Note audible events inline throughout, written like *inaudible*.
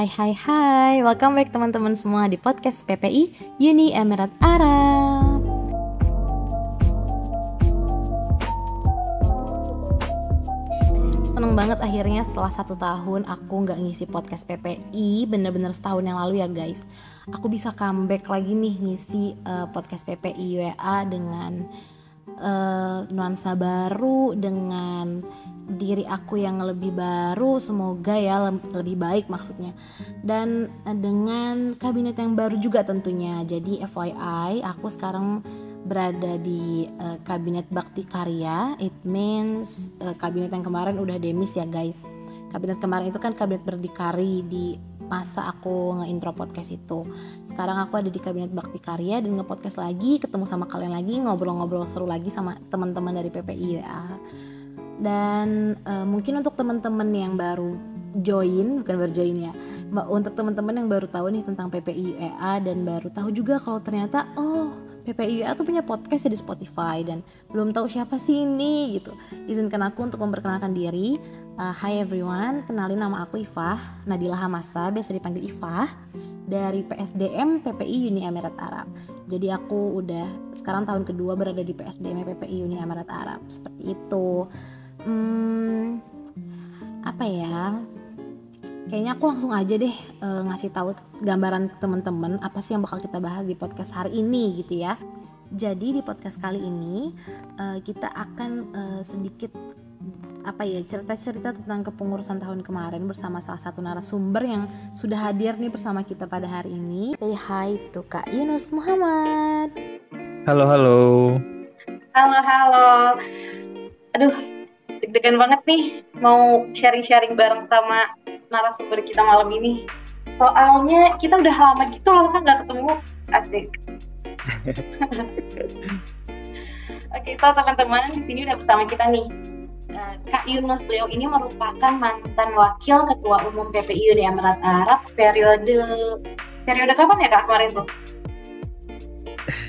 Hai hai hai, welcome back teman-teman semua di podcast PPI Uni Emirat Arab. Seneng banget akhirnya setelah satu tahun aku nggak ngisi podcast PPI Bener-bener setahun yang lalu ya guys. Aku bisa comeback lagi nih ngisi uh, podcast PPI WA dengan uh, nuansa baru dengan diri aku yang lebih baru semoga ya lebih baik maksudnya. Dan uh, dengan kabinet yang baru juga tentunya. Jadi FYI aku sekarang berada di uh, kabinet bakti karya. It means uh, kabinet yang kemarin udah demis ya guys. Kabinet kemarin itu kan kabinet berdikari di masa aku nge-intro podcast itu. Sekarang aku ada di Kabinet Bakti Karya dan nge-podcast lagi, ketemu sama kalian lagi, ngobrol-ngobrol seru lagi sama teman-teman dari PPI ya. Dan uh, mungkin untuk teman-teman yang baru join, bukan baru join ya. Untuk teman-teman yang baru tahu nih tentang PPI UEA dan baru tahu juga kalau ternyata oh PPI UEA tuh punya podcast ya di Spotify dan belum tahu siapa sih ini gitu. Izinkan aku untuk memperkenalkan diri. Uh, hi everyone, kenalin nama aku Ifah, Nadila Hamasa, biasa dipanggil Ifah dari PSDM PPI Uni Emirat Arab. Jadi aku udah sekarang tahun kedua berada di PSDM PPI Uni Emirat Arab. Seperti itu. Hmm, apa ya? Kayaknya aku langsung aja deh uh, ngasih tahu gambaran teman-teman apa sih yang bakal kita bahas di podcast hari ini gitu ya. Jadi di podcast kali ini uh, kita akan uh, sedikit apa ya cerita-cerita tentang kepengurusan tahun kemarin bersama salah satu narasumber yang sudah hadir nih bersama kita pada hari ini. Say hi to Kak Yunus Muhammad. Halo halo. Halo halo. Aduh, deg-degan banget nih mau sharing-sharing bareng sama narasumber kita malam ini. Soalnya kita udah lama gitu loh kan nggak ketemu asik. *laughs* Oke, okay, so teman-teman di sini udah bersama kita nih Eh, Kak Yunus beliau ini merupakan mantan wakil ketua umum PPI Uni Emirat Arab periode periode kapan ya Kak kemarin tuh?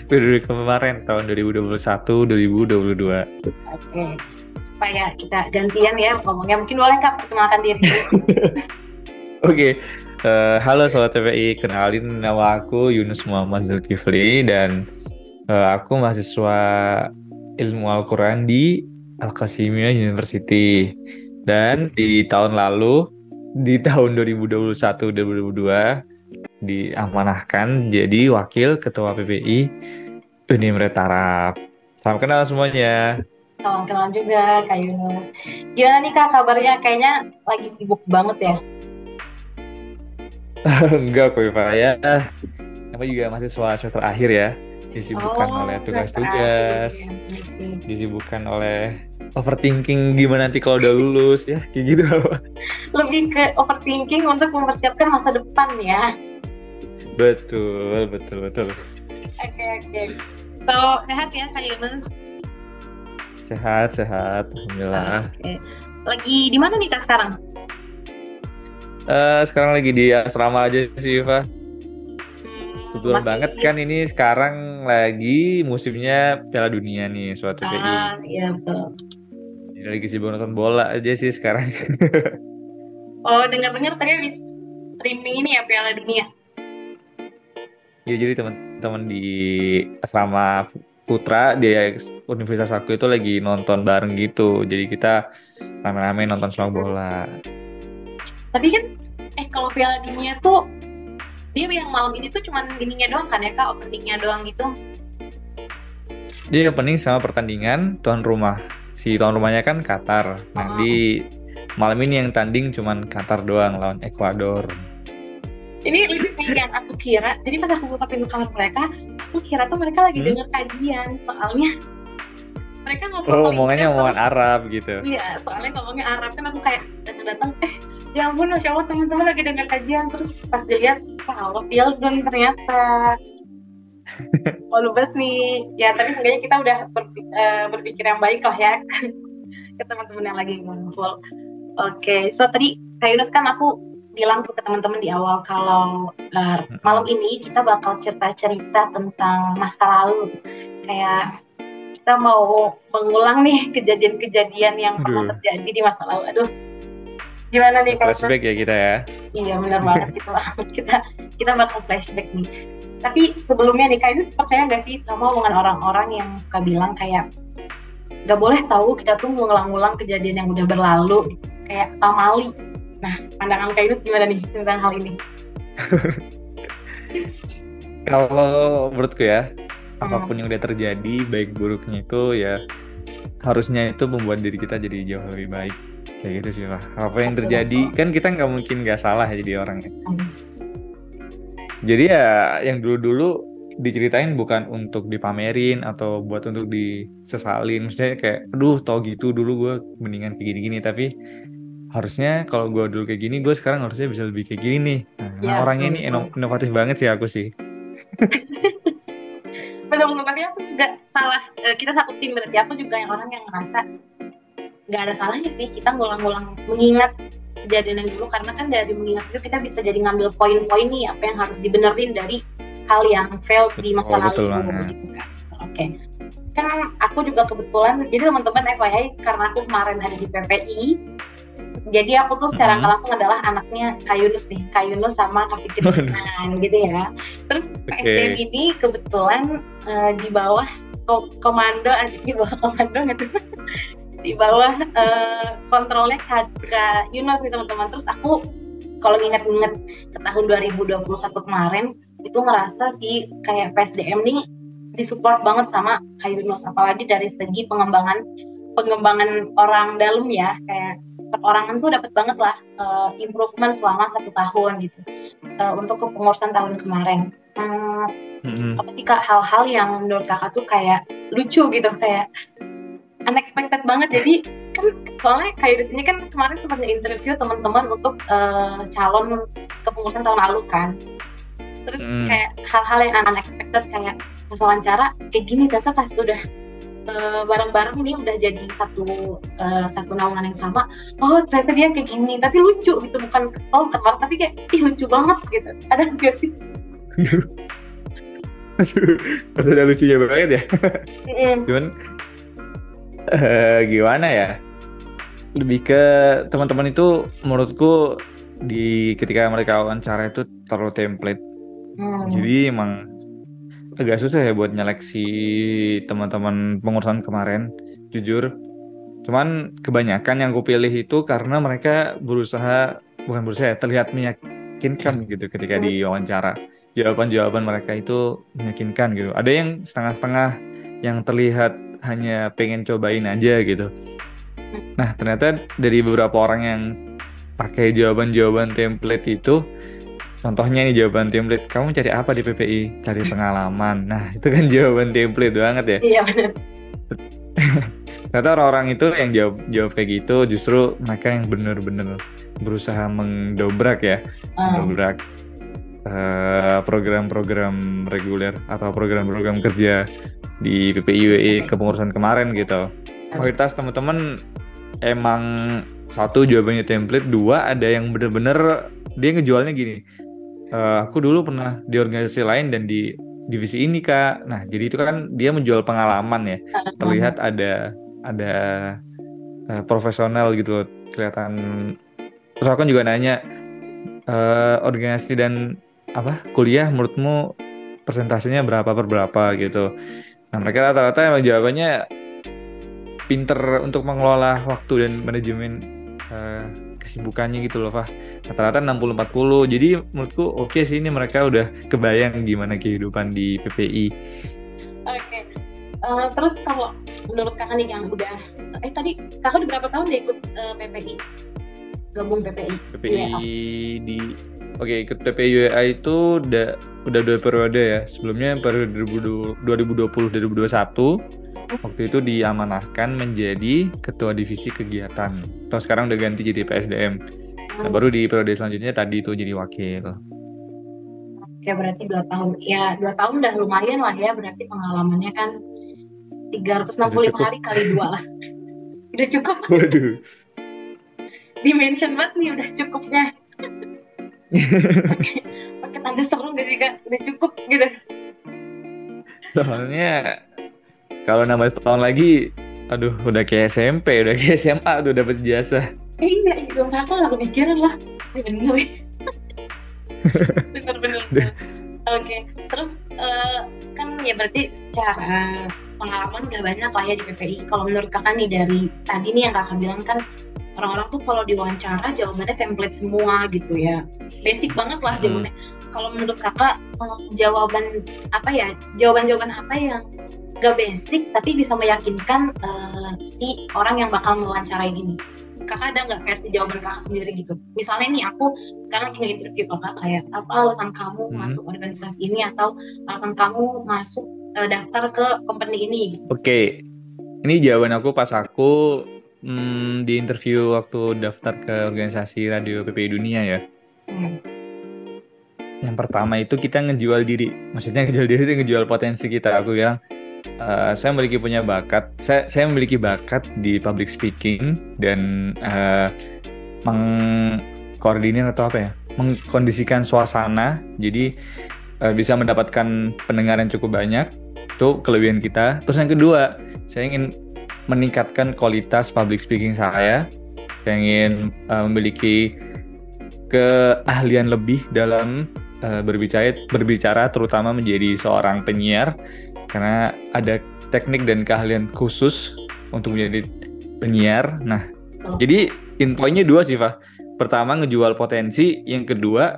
Periode kemarin tahun 2021 2022. Oke. Okay. Supaya kita gantian ya ngomongnya mungkin boleh Kak perkenalkan diri. *laughs* Oke. okay. Uh, eh, halo sobat PPI, kenalin nama aku Yunus Muhammad Zulkifli dan uh, aku mahasiswa ilmu Al-Quran di Al-Qasimiyah University. Dan di tahun lalu, di tahun 2021-2022, diamanahkan jadi wakil ketua PPI Uni Emirat Arab. Salam kenal semuanya. Salam kenal juga Kak Yunus. Gimana nih Kak kabarnya? Kayaknya lagi sibuk banget ya? *laughs* Enggak kok Pak ya. Apa juga masih semester akhir ya disibukkan oh, oleh tugas-tugas, disibukkan oleh overthinking gimana nanti kalau udah lulus ya kayak gitu. *laughs* Lebih ke overthinking untuk mempersiapkan masa depan ya. Betul betul betul. Oke okay, oke. Okay. so sehat ya kak Yunus? Sehat sehat alhamdulillah. Okay. lagi di mana nih kak sekarang? Uh, sekarang lagi di asrama aja sih Eva Kebetulan banget kan ini sekarang lagi musimnya Piala Dunia nih suatu ah, Iya betul. Ini lagi sibuk nonton bola aja sih sekarang. *laughs* oh dengar-dengar tadi habis streaming ini ya Piala Dunia. Iya jadi teman-teman di asrama Putra di Universitas aku itu lagi nonton bareng gitu. Jadi kita rame-rame nonton sepak bola. Tapi kan eh kalau Piala Dunia tuh dia yang malam ini tuh cuman ininya doang kan ya kak? Openingnya doang gitu. Dia opening sama pertandingan tuan rumah. Si tuan rumahnya kan Qatar. Nah oh. di malam ini yang tanding cuman Qatar doang lawan Ekuador ini lucu sih yang aku kira jadi pas aku buka pintu kamar mereka aku kira tuh mereka lagi hmm? denger kajian soalnya mereka ngomong oh, omongannya omongan Arab gitu. Iya soalnya ngomongnya Arab kan aku kayak datang-datang eh ya ampun masya allah teman-teman lagi dengar kajian terus pas dilihat wah dan ternyata. *laughs* Malu banget nih. Ya tapi sebenarnya kita udah berpikir, uh, eh, berpikir yang baik lah ya *laughs* ke teman-teman yang lagi ngumpul oke okay, so tadi Kak Yunus kan aku bilang tuh ke teman-teman di awal kalau uh, malam ini kita bakal cerita-cerita tentang masa lalu. Kayak kita mau mengulang nih *laughs* kejadian-kejadian yang pernah terjadi di masa lalu. Aduh Gimana nih Flashback ya kita ya. iya benar banget gitu. Kita kita bakal flashback nih. Tapi sebelumnya nih kak itu percaya nggak sih sama omongan orang-orang yang suka bilang kayak nggak boleh tahu kita tuh ngulang-ngulang kejadian yang udah berlalu. Kayak pamali nah pandangan kak Yunus gimana nih tentang hal ini? *laughs* Kalau menurutku ya hmm. apa pun yang udah terjadi baik buruknya itu ya harusnya itu membuat diri kita jadi jauh lebih baik kayak gitu sih lah apa yang terjadi? Kan kita nggak mungkin nggak salah ya jadi orangnya jadi ya yang dulu-dulu diceritain bukan untuk dipamerin atau buat untuk disesalin. Maksudnya kayak aduh tau gitu dulu gue mendingan kayak gini-gini. Tapi harusnya kalau gue dulu kayak gini gue sekarang harusnya bisa lebih kayak gini nih. Nah, ya, orangnya ini inovatif banget sih aku sih. *laughs* Benar-benar tapi aku juga salah. Eh, kita satu tim berarti. Aku juga yang orang yang ngerasa nggak ada salahnya sih kita ngulang-ngulang mengingat kejadian yang dulu karena kan dari mengingat itu kita bisa jadi ngambil poin-poin nih apa yang harus dibenerin dari hal yang fail di masa oh, lalu gitu kan oke okay. kan aku juga kebetulan jadi teman-teman FYI karena aku kemarin ada di PPI jadi aku tuh secara mm-hmm. langsung adalah anaknya Kayunus nih Kayunus sama Kak *laughs* gitu ya terus okay. PSDM ini kebetulan uh, di bawah komando di bawah komando gitu *laughs* di bawah uh, kontrolnya Kak, Yunus nih teman-teman. Terus aku kalau nginget-nginget ke tahun 2021 kemarin itu ngerasa sih kayak PSDM nih disupport banget sama Kak Yunus. Apalagi dari segi pengembangan pengembangan orang dalam ya. Kayak perorangan tuh dapat banget lah uh, improvement selama satu tahun gitu. Uh, untuk kepengurusan tahun kemarin. Hmm, hmm Apa sih kak? Hal-hal yang menurut kakak tuh kayak lucu gitu kayak unexpected banget. Jadi kan soalnya kayak di sini kan kemarin sempat interview teman-teman untuk uh, calon kepengurusan tahun lalu kan. Terus hmm. kayak hal-hal yang unexpected kayak pas wawancara kayak gini ternyata pas udah uh, bareng-bareng ini udah jadi satu uh, satu naungan yang sama oh ternyata dia kayak gini. Tapi lucu gitu bukan kesel kemar tapi kayak ih lucu banget gitu. Ada nggak sih? Pas udah lucunya banget ya? Mm. cuman uh, *laughs* gimana ya? Lebih ke teman-teman itu menurutku di ketika mereka wawancara itu terlalu template. Hmm. jadi emang agak susah ya buat nyeleksi teman-teman pengurusan kemarin jujur. Cuman kebanyakan yang gue pilih itu karena mereka berusaha bukan berusaha ya, terlihat meyakinkan gitu ketika diwawancara. Jawaban-jawaban mereka itu meyakinkan gitu. Ada yang setengah-setengah yang terlihat hanya pengen cobain aja gitu nah ternyata dari beberapa orang yang pakai jawaban-jawaban template itu Contohnya nih jawaban template, kamu cari apa di PPI? Cari pengalaman. Nah, itu kan *laughs* jawaban template banget ya. Iya benar. Ternyata orang-orang itu yang jawab jawab kayak gitu justru mereka yang benar-benar berusaha mendobrak ya, uh. mendobrak uh, program-program reguler atau program-program kerja di PPI UAE kepengurusan kemarin gitu. Kualitas teman-teman emang satu jawabannya template, dua ada yang bener-bener dia ngejualnya gini uh, aku dulu pernah di organisasi lain dan di divisi ini kak. Nah jadi itu kan dia menjual pengalaman ya. Terlihat ada ada uh, profesional gitu loh kelihatan. Terus aku kan juga nanya uh, organisasi dan apa kuliah menurutmu persentasenya berapa per berapa? gitu nah mereka rata-rata emang jawabannya pinter untuk mengelola waktu dan manajemen uh, kesibukannya gitu loh Fah. Rata-rata 60-40 jadi menurutku oke okay sih ini mereka udah kebayang gimana kehidupan di PPI oke okay. uh, eh, terus kalau menurut kakak nih yang udah eh tadi kakak udah berapa tahun deh ikut uh, eh, PPI gabung PPI PPI UA. di Oke, ikut PPI UA itu udah udah dua periode ya. Sebelumnya periode 2020 2021 waktu itu diamanahkan menjadi ketua divisi kegiatan. Atau sekarang udah ganti jadi PSDM. Nah, baru di periode selanjutnya tadi itu jadi wakil. Oke, berarti dua tahun. Ya, dua tahun udah lumayan lah ya. Berarti pengalamannya kan 365 hari kali dua lah. *laughs* udah cukup. Waduh. Dimension banget nih udah cukupnya. Pakai tanda seru gak sih kak? Udah cukup gitu. Soalnya kalau nambah setahun lagi, aduh udah kayak SMP, udah kayak SMA tuh dapat jasa. Eh, iya, sumpah aku gak kepikiran lah. Bener. bener-bener *laughs* oke terus uh, kan ya berarti secara pengalaman udah banyak lah ya di PPI kalau menurut kakak nih dari tadi nih yang kakak bilang kan orang-orang tuh kalau diwawancara jawabannya template semua gitu ya basic banget lah hmm. jawabannya kalau menurut kakak eh, jawaban apa ya jawaban-jawaban apa yang gak basic tapi bisa meyakinkan uh, si orang yang bakal mewawancarai ini kakak ada nggak versi jawaban kakak sendiri gitu misalnya nih aku sekarang lagi nge-interview kakak kayak apa alasan kamu hmm. masuk organisasi ini atau alasan kamu masuk uh, daftar ke company ini gitu. oke okay. ini jawaban aku pas aku hmm, di interview waktu daftar ke organisasi radio PPI Dunia ya? Hmm. yang pertama itu kita ngejual diri. Maksudnya ngejual diri itu ngejual potensi kita. Aku bilang uh, saya memiliki punya bakat. Saya saya memiliki bakat di public speaking dan uh, mengkoordinir atau apa ya? Mengkondisikan suasana. Jadi uh, bisa mendapatkan pendengar yang cukup banyak. Itu kelebihan kita. Terus yang kedua saya ingin meningkatkan kualitas public speaking saya saya ingin uh, memiliki keahlian lebih dalam uh, berbicara berbicara terutama menjadi seorang penyiar karena ada teknik dan keahlian khusus untuk menjadi penyiar. Nah, oh. jadi infonya dua sih, Pak. Pertama ngejual potensi, yang kedua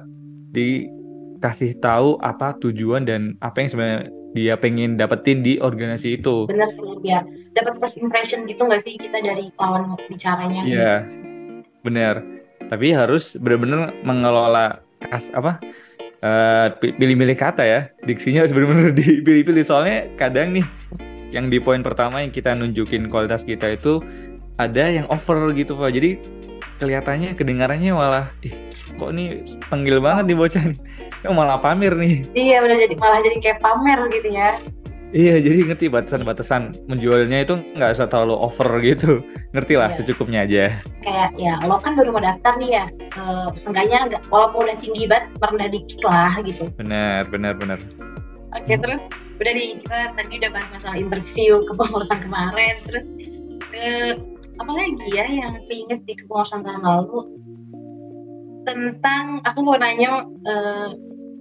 dikasih tahu apa tujuan dan apa yang sebenarnya dia pengen dapetin di organisasi itu. Benar sih, biar dapat first impression gitu nggak sih kita dari lawan bicaranya? Iya, benar. Tapi harus benar-benar mengelola kas apa uh, pilih-pilih kata ya diksinya harus benar-benar *laughs* dipilih-pilih soalnya kadang nih yang di poin pertama yang kita nunjukin kualitas kita itu ada yang over gitu pak jadi kelihatannya kedengarannya malah ih kok nih tenggil banget nih bocah nih malah pamer nih iya udah jadi malah jadi kayak pamer gitu ya Iya, jadi ngerti batasan-batasan menjualnya itu nggak usah terlalu over gitu. Ngerti lah, iya. secukupnya aja. Kayak ya, lo kan baru mau daftar nih ya. Uh, seenggaknya nggak, walaupun udah tinggi banget, pernah dikit lah gitu. Benar, benar, benar. Oke, terus udah di kita tadi udah bahas masalah interview kepengurusan kemarin. Terus uh, apa lagi ya yang keinget di kepengurusan tahun lalu tentang aku mau nanya uh,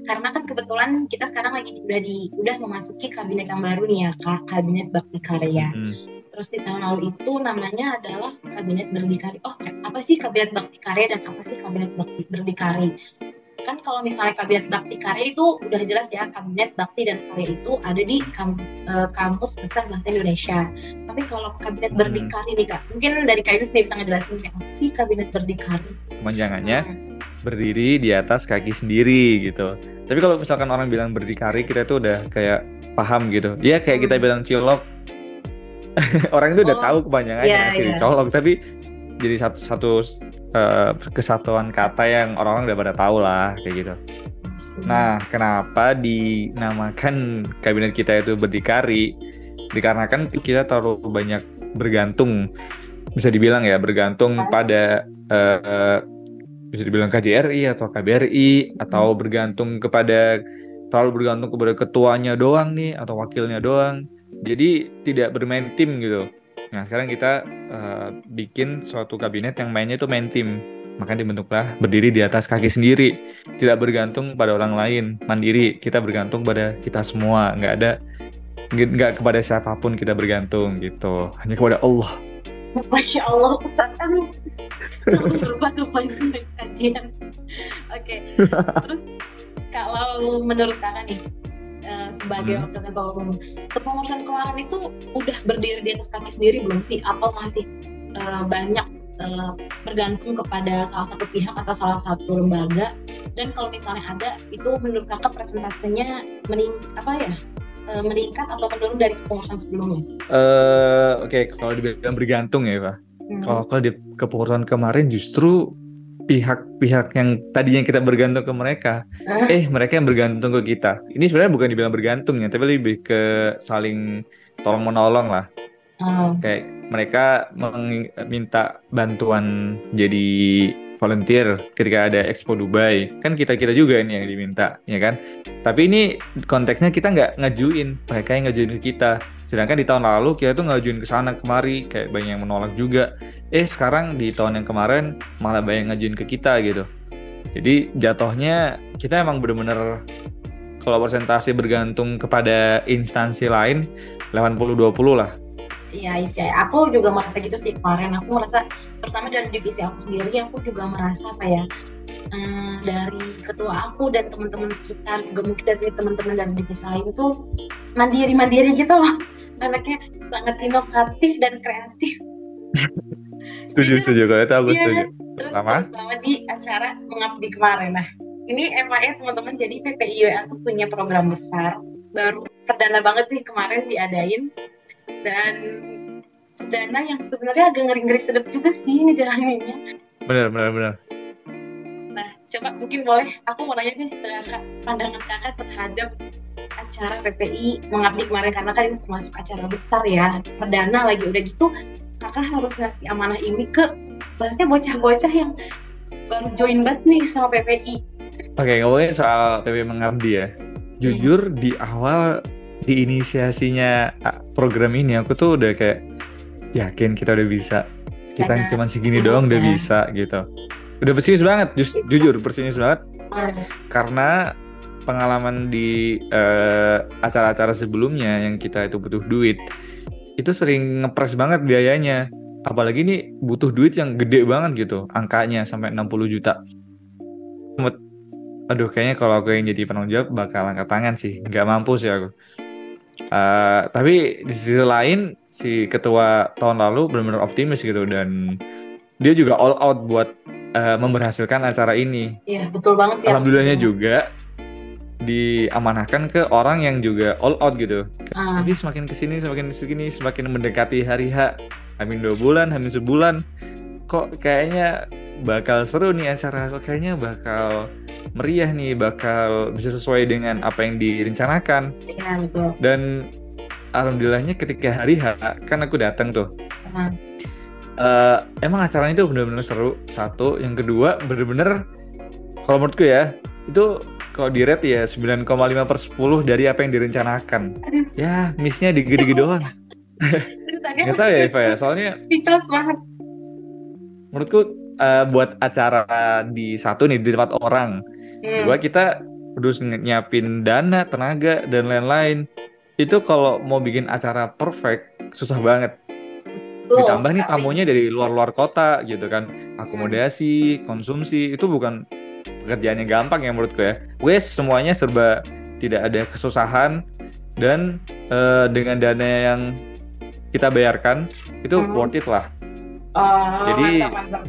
karena kan kebetulan kita sekarang lagi udah di udah memasuki kabinet yang baru nih ya kabinet bakti karya. Hmm. terus di tahun lalu itu namanya adalah kabinet berdikari. Oh apa sih kabinet bakti karya dan apa sih kabinet bakti berdikari? Kan kalau misalnya kabinet bakti karya itu udah jelas ya kabinet bakti dan karya itu ada di kam, uh, kampus besar bahasa Indonesia. Tapi kalau kabinet hmm. berdikari nih kak mungkin dari kak Yunus bisa ngejelasin kayak apa sih kabinet berdikari? Kepanjangannya? Hmm berdiri di atas kaki sendiri gitu. Tapi kalau misalkan orang bilang berdikari, kita tuh udah kayak paham gitu. Ya kayak kita hmm. bilang cilok, *laughs* orang itu udah oh, tahu kepanjangannya yeah, yeah. colok. Tapi jadi satu satu uh, kesatuan kata yang orang-orang udah pada tahu lah kayak gitu. Nah, kenapa dinamakan kabinet kita itu berdikari? Dikarenakan kita terlalu banyak bergantung, bisa dibilang ya bergantung pada uh, bisa dibilang KJRI atau KBRI atau hmm. bergantung kepada terlalu bergantung kepada ketuanya doang nih atau wakilnya doang. Jadi tidak bermain tim gitu. Nah sekarang kita uh, bikin suatu kabinet yang mainnya itu main tim. Makanya dibentuklah berdiri di atas kaki sendiri, tidak bergantung pada orang lain, mandiri. Kita bergantung pada kita semua, nggak ada nggak kepada siapa pun kita bergantung gitu, hanya kepada Allah. Masya Allah Ustaz kan berubah tuh poin kajian. Oke. Terus kalau menurut kakak nih uh, sebagai hmm. wakil ketua umum, kepengurusan keuangan itu udah berdiri di atas kaki sendiri belum sih? Atau masih uh, banyak uh, bergantung kepada salah satu pihak atau salah satu lembaga? Dan kalau misalnya ada, itu menurut kakak presentasinya mening apa ya? Uh, meningkat atau menurun dari kepengurusan sebelumnya? Uh, Oke, okay. kalau dibilang bergantung ya, Pak. Hmm. Kalau kalau di kepengurusan kemarin justru pihak-pihak yang tadinya kita bergantung ke mereka, eh mereka yang bergantung ke kita. Ini sebenarnya bukan dibilang bergantung ya, tapi lebih ke saling tolong menolong lah. Uh. Kayak mereka meminta bantuan jadi volunteer ketika ada Expo Dubai. Kan kita kita juga ini yang diminta ya kan? Tapi ini konteksnya kita nggak ngajuin mereka yang ngajuin ke kita. Sedangkan di tahun lalu kita tuh ngajuin ke sana kemari kayak banyak yang menolak juga. Eh sekarang di tahun yang kemarin malah banyak ngajuin ke kita gitu. Jadi jatuhnya kita emang bener-bener kalau persentase bergantung kepada instansi lain 80-20 lah. Iya, iya. Aku juga merasa gitu sih kemarin. Aku merasa pertama dari divisi aku sendiri, aku juga merasa apa ya, um, dari ketua aku dan teman-teman sekitar, juga mungkin dari teman-teman dari divisi lain tuh mandiri-mandiri gitu loh. Anaknya sangat inovatif dan kreatif. *laughs* setuju, Iya. setuju. Kalau itu aku Iya, setuju. Terus Sama? di acara mengabdi kemarin. Nah, ini FAE teman-teman jadi PPIWA tuh punya program besar baru perdana banget nih kemarin diadain dan dana yang sebenarnya agak ngeri-ngeri sedap juga sih ngejalaninnya. Bener, bener, bener. Nah, coba mungkin boleh aku mau nanya nih kakak, pandangan kakak terhadap acara PPI mengabdi kemarin karena kan ini termasuk acara besar ya perdana lagi udah gitu kakak harus ngasih amanah ini ke bahasnya bocah-bocah yang baru join banget nih sama PPI Oke, ngomongin soal PP Mengabdi ya. Jujur di awal di inisiasinya program ini aku tuh udah kayak yakin kita udah bisa. Kita Karena cuma segini doang udah ya. bisa gitu. Udah pesimis banget, jus- jujur pesimis banget karena pengalaman di eh, acara-acara sebelumnya yang kita itu butuh duit itu sering ngepres banget biayanya apalagi ini butuh duit yang gede banget gitu angkanya sampai 60 juta aduh kayaknya kalau aku yang jadi penanggung jawab bakal angkat tangan sih nggak mampu sih aku Eh, tapi di sisi lain si ketua tahun lalu benar-benar optimis gitu dan dia juga all out buat eh, memberhasilkan acara ini Iya betul banget sih. alhamdulillahnya juga diamanahkan ke orang yang juga all out gitu. Ah, Tapi semakin ke sini, semakin ke sini, semakin mendekati hari H, hamin dua bulan, hamin sebulan, kok kayaknya bakal seru nih acara, kok kayaknya bakal meriah nih, bakal bisa sesuai dengan apa yang direncanakan. iya betul. Dan alhamdulillahnya ketika hari H, kan aku datang tuh. Eh, emang acaranya itu bener-bener seru satu yang kedua bener-bener kalau menurutku ya itu kalau di rate ya 9,5 per 10 dari apa yang direncanakan Aduh. ya missnya digede-gede doang aku tahu ya Eva ya soalnya speechless banget. Menurutku eh, buat acara di satu nih di tempat orang. Hmm, dua kita harus nyi- nyiapin dana tenaga dan lain-lain. Itu kalau mau bikin acara perfect susah banget. Betul. Ditambah nih tamunya dari luar-luar kota gitu kan. Akomodasi konsumsi itu bukan pekerjaannya gampang ya menurutku ya. Wes semuanya serba tidak ada kesusahan. Dan eh, dengan dana yang kita bayarkan itu Hmm. worth it lah Oh, Jadi- mantap, mantap.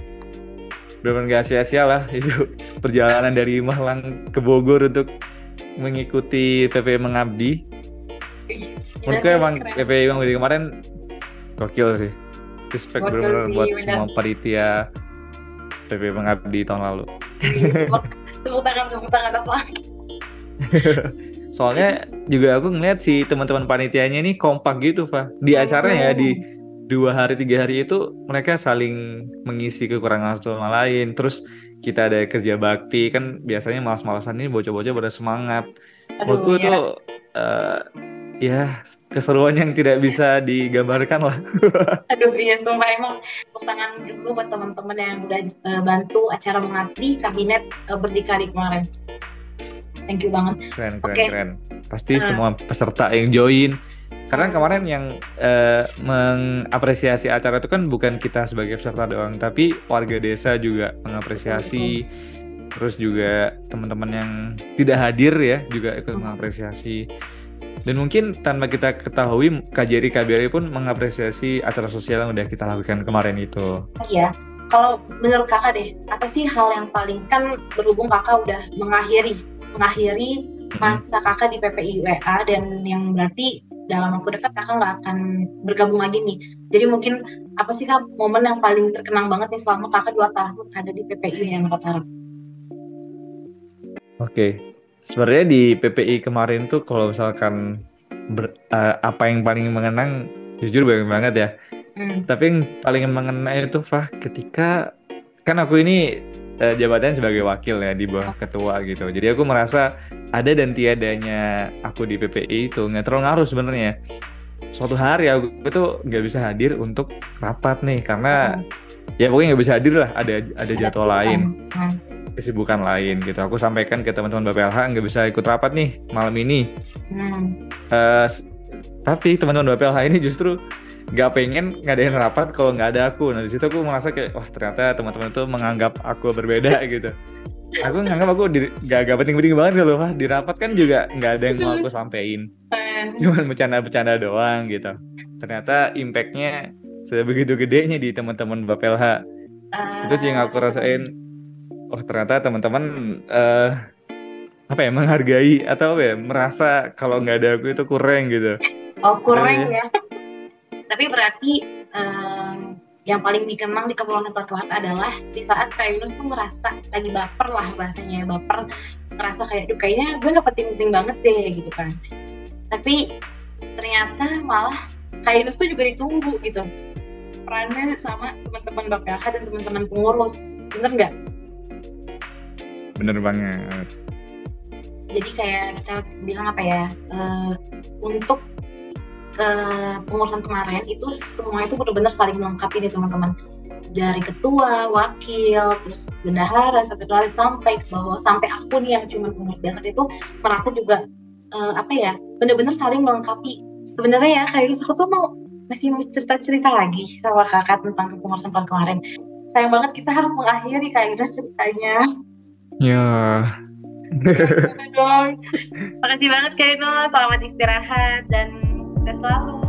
benar gak sia-sia lah *laughs* itu perjalanan dari Malang ke Bogor untuk mengikuti PP Mengabdi menurutku emang keren. PP Mengabdi kemarin gokil sih respect benar-benar buat benar. semua panitia PP Mengabdi tahun lalu Tepuk- tangan, tepuk tangan apa? soalnya juga aku ngeliat si teman-teman panitianya ini kompak gitu Fa di acaranya ya di dua hari tiga hari itu mereka saling mengisi kekurangan satu sama lain terus kita ada kerja bakti kan biasanya malas-malasan ini bocah-bocah pada semangat Aduh, menurutku ya. itu eh, ya keseruan yang tidak bisa digambarkan lah *laughs* Aduh iya sumpah emang tepuk tangan dulu buat teman-teman yang udah eh, bantu acara mengabdi kabinet eh, berdikari kemarin. Thank you banget. keren keren Oke. keren pasti Nah. semua peserta yang join karena kemarin yang eh, mengapresiasi acara itu kan bukan kita sebagai peserta doang tapi warga desa juga mengapresiasi terus juga teman-teman yang tidak hadir ya juga ikut Hmm. mengapresiasi dan mungkin tanpa kita ketahui KJRI KBRI pun mengapresiasi acara sosial yang udah kita lakukan kemarin itu Iya. Kalau menurut kakak deh, apa sih hal yang paling kan berhubung kakak udah mengakhiri mengakhiri masa kakak di PPI WA dan yang berarti dalam waktu dekat kakak nggak akan bergabung lagi nih. Jadi mungkin apa sih kak momen yang paling terkenang banget nih selama kakak dua tahun ada di PPI yang Kota Oke, sebenarnya di PPI kemarin tuh kalau misalkan ber- eh, apa yang paling mengenang, jujur banyak banget ya. Hmm. Tapi yang paling mengenang itu Fah ketika kan aku ini eh, jabatannya sebagai wakil ya di bawah ketua gitu. Jadi aku merasa ada dan tiadanya aku di PPI itu nggak terlalu ngaruh sebenarnya. Suatu hari aku itu nggak bisa hadir untuk rapat nih karena ya pokoknya nggak bisa hadir lah ada ada jadwal lain. Hmm. kesibukan lain gitu. Aku sampaikan ke teman-teman BPLH nggak bisa ikut rapat nih malam ini. Hmm. Uh, tapi teman-teman BPLH ini justru nggak pengen ngadain rapat kalau nggak ada aku. Nah di situ aku merasa kayak wah ternyata teman-teman itu menganggap aku berbeda *laughs* gitu. Aku nganggap aku di, gak, gak penting-penting banget kalau wah di rapat kan juga nggak ada yang mau aku sampein. *laughs* Cuman bercanda-bercanda doang gitu. Ternyata impactnya sebegitu gedenya di teman-teman BPLH. Uh, itu sih yang aku rasain. Oh ternyata teman-teman uh, apa ya menghargai atau apa ya merasa kalau nggak ada aku itu kurang gitu. Oh kurang ya. Tapi berarti um, yang paling dikenang di Kepulauan Tortuan adalah di saat Yunus tuh merasa lagi baper lah bahasanya baper merasa kayak duh kayaknya gue gak penting-penting banget deh gitu kan tapi ternyata malah Kak Yunus tuh juga ditunggu gitu perannya sama teman-teman BPLH dan teman-teman pengurus bener nggak? Bener banget. Jadi kayak kita bilang apa ya uh, untuk ke pengurusan kemarin itu semua itu benar-benar saling melengkapi nih teman-teman dari ketua, wakil, terus bendahara, sekretaris sampai ke bawah sampai aku nih yang cuma pengurus biasa itu merasa juga uh, apa ya benar-benar saling melengkapi. Sebenarnya ya kayak aku tuh mau masih mau cerita-cerita lagi sama kakak tentang kepengurusan tahun kemarin. Sayang banget kita harus mengakhiri kayak gitu ceritanya. Ya. dong. Makasih banget Kak Ino, selamat istirahat dan sukses selalu.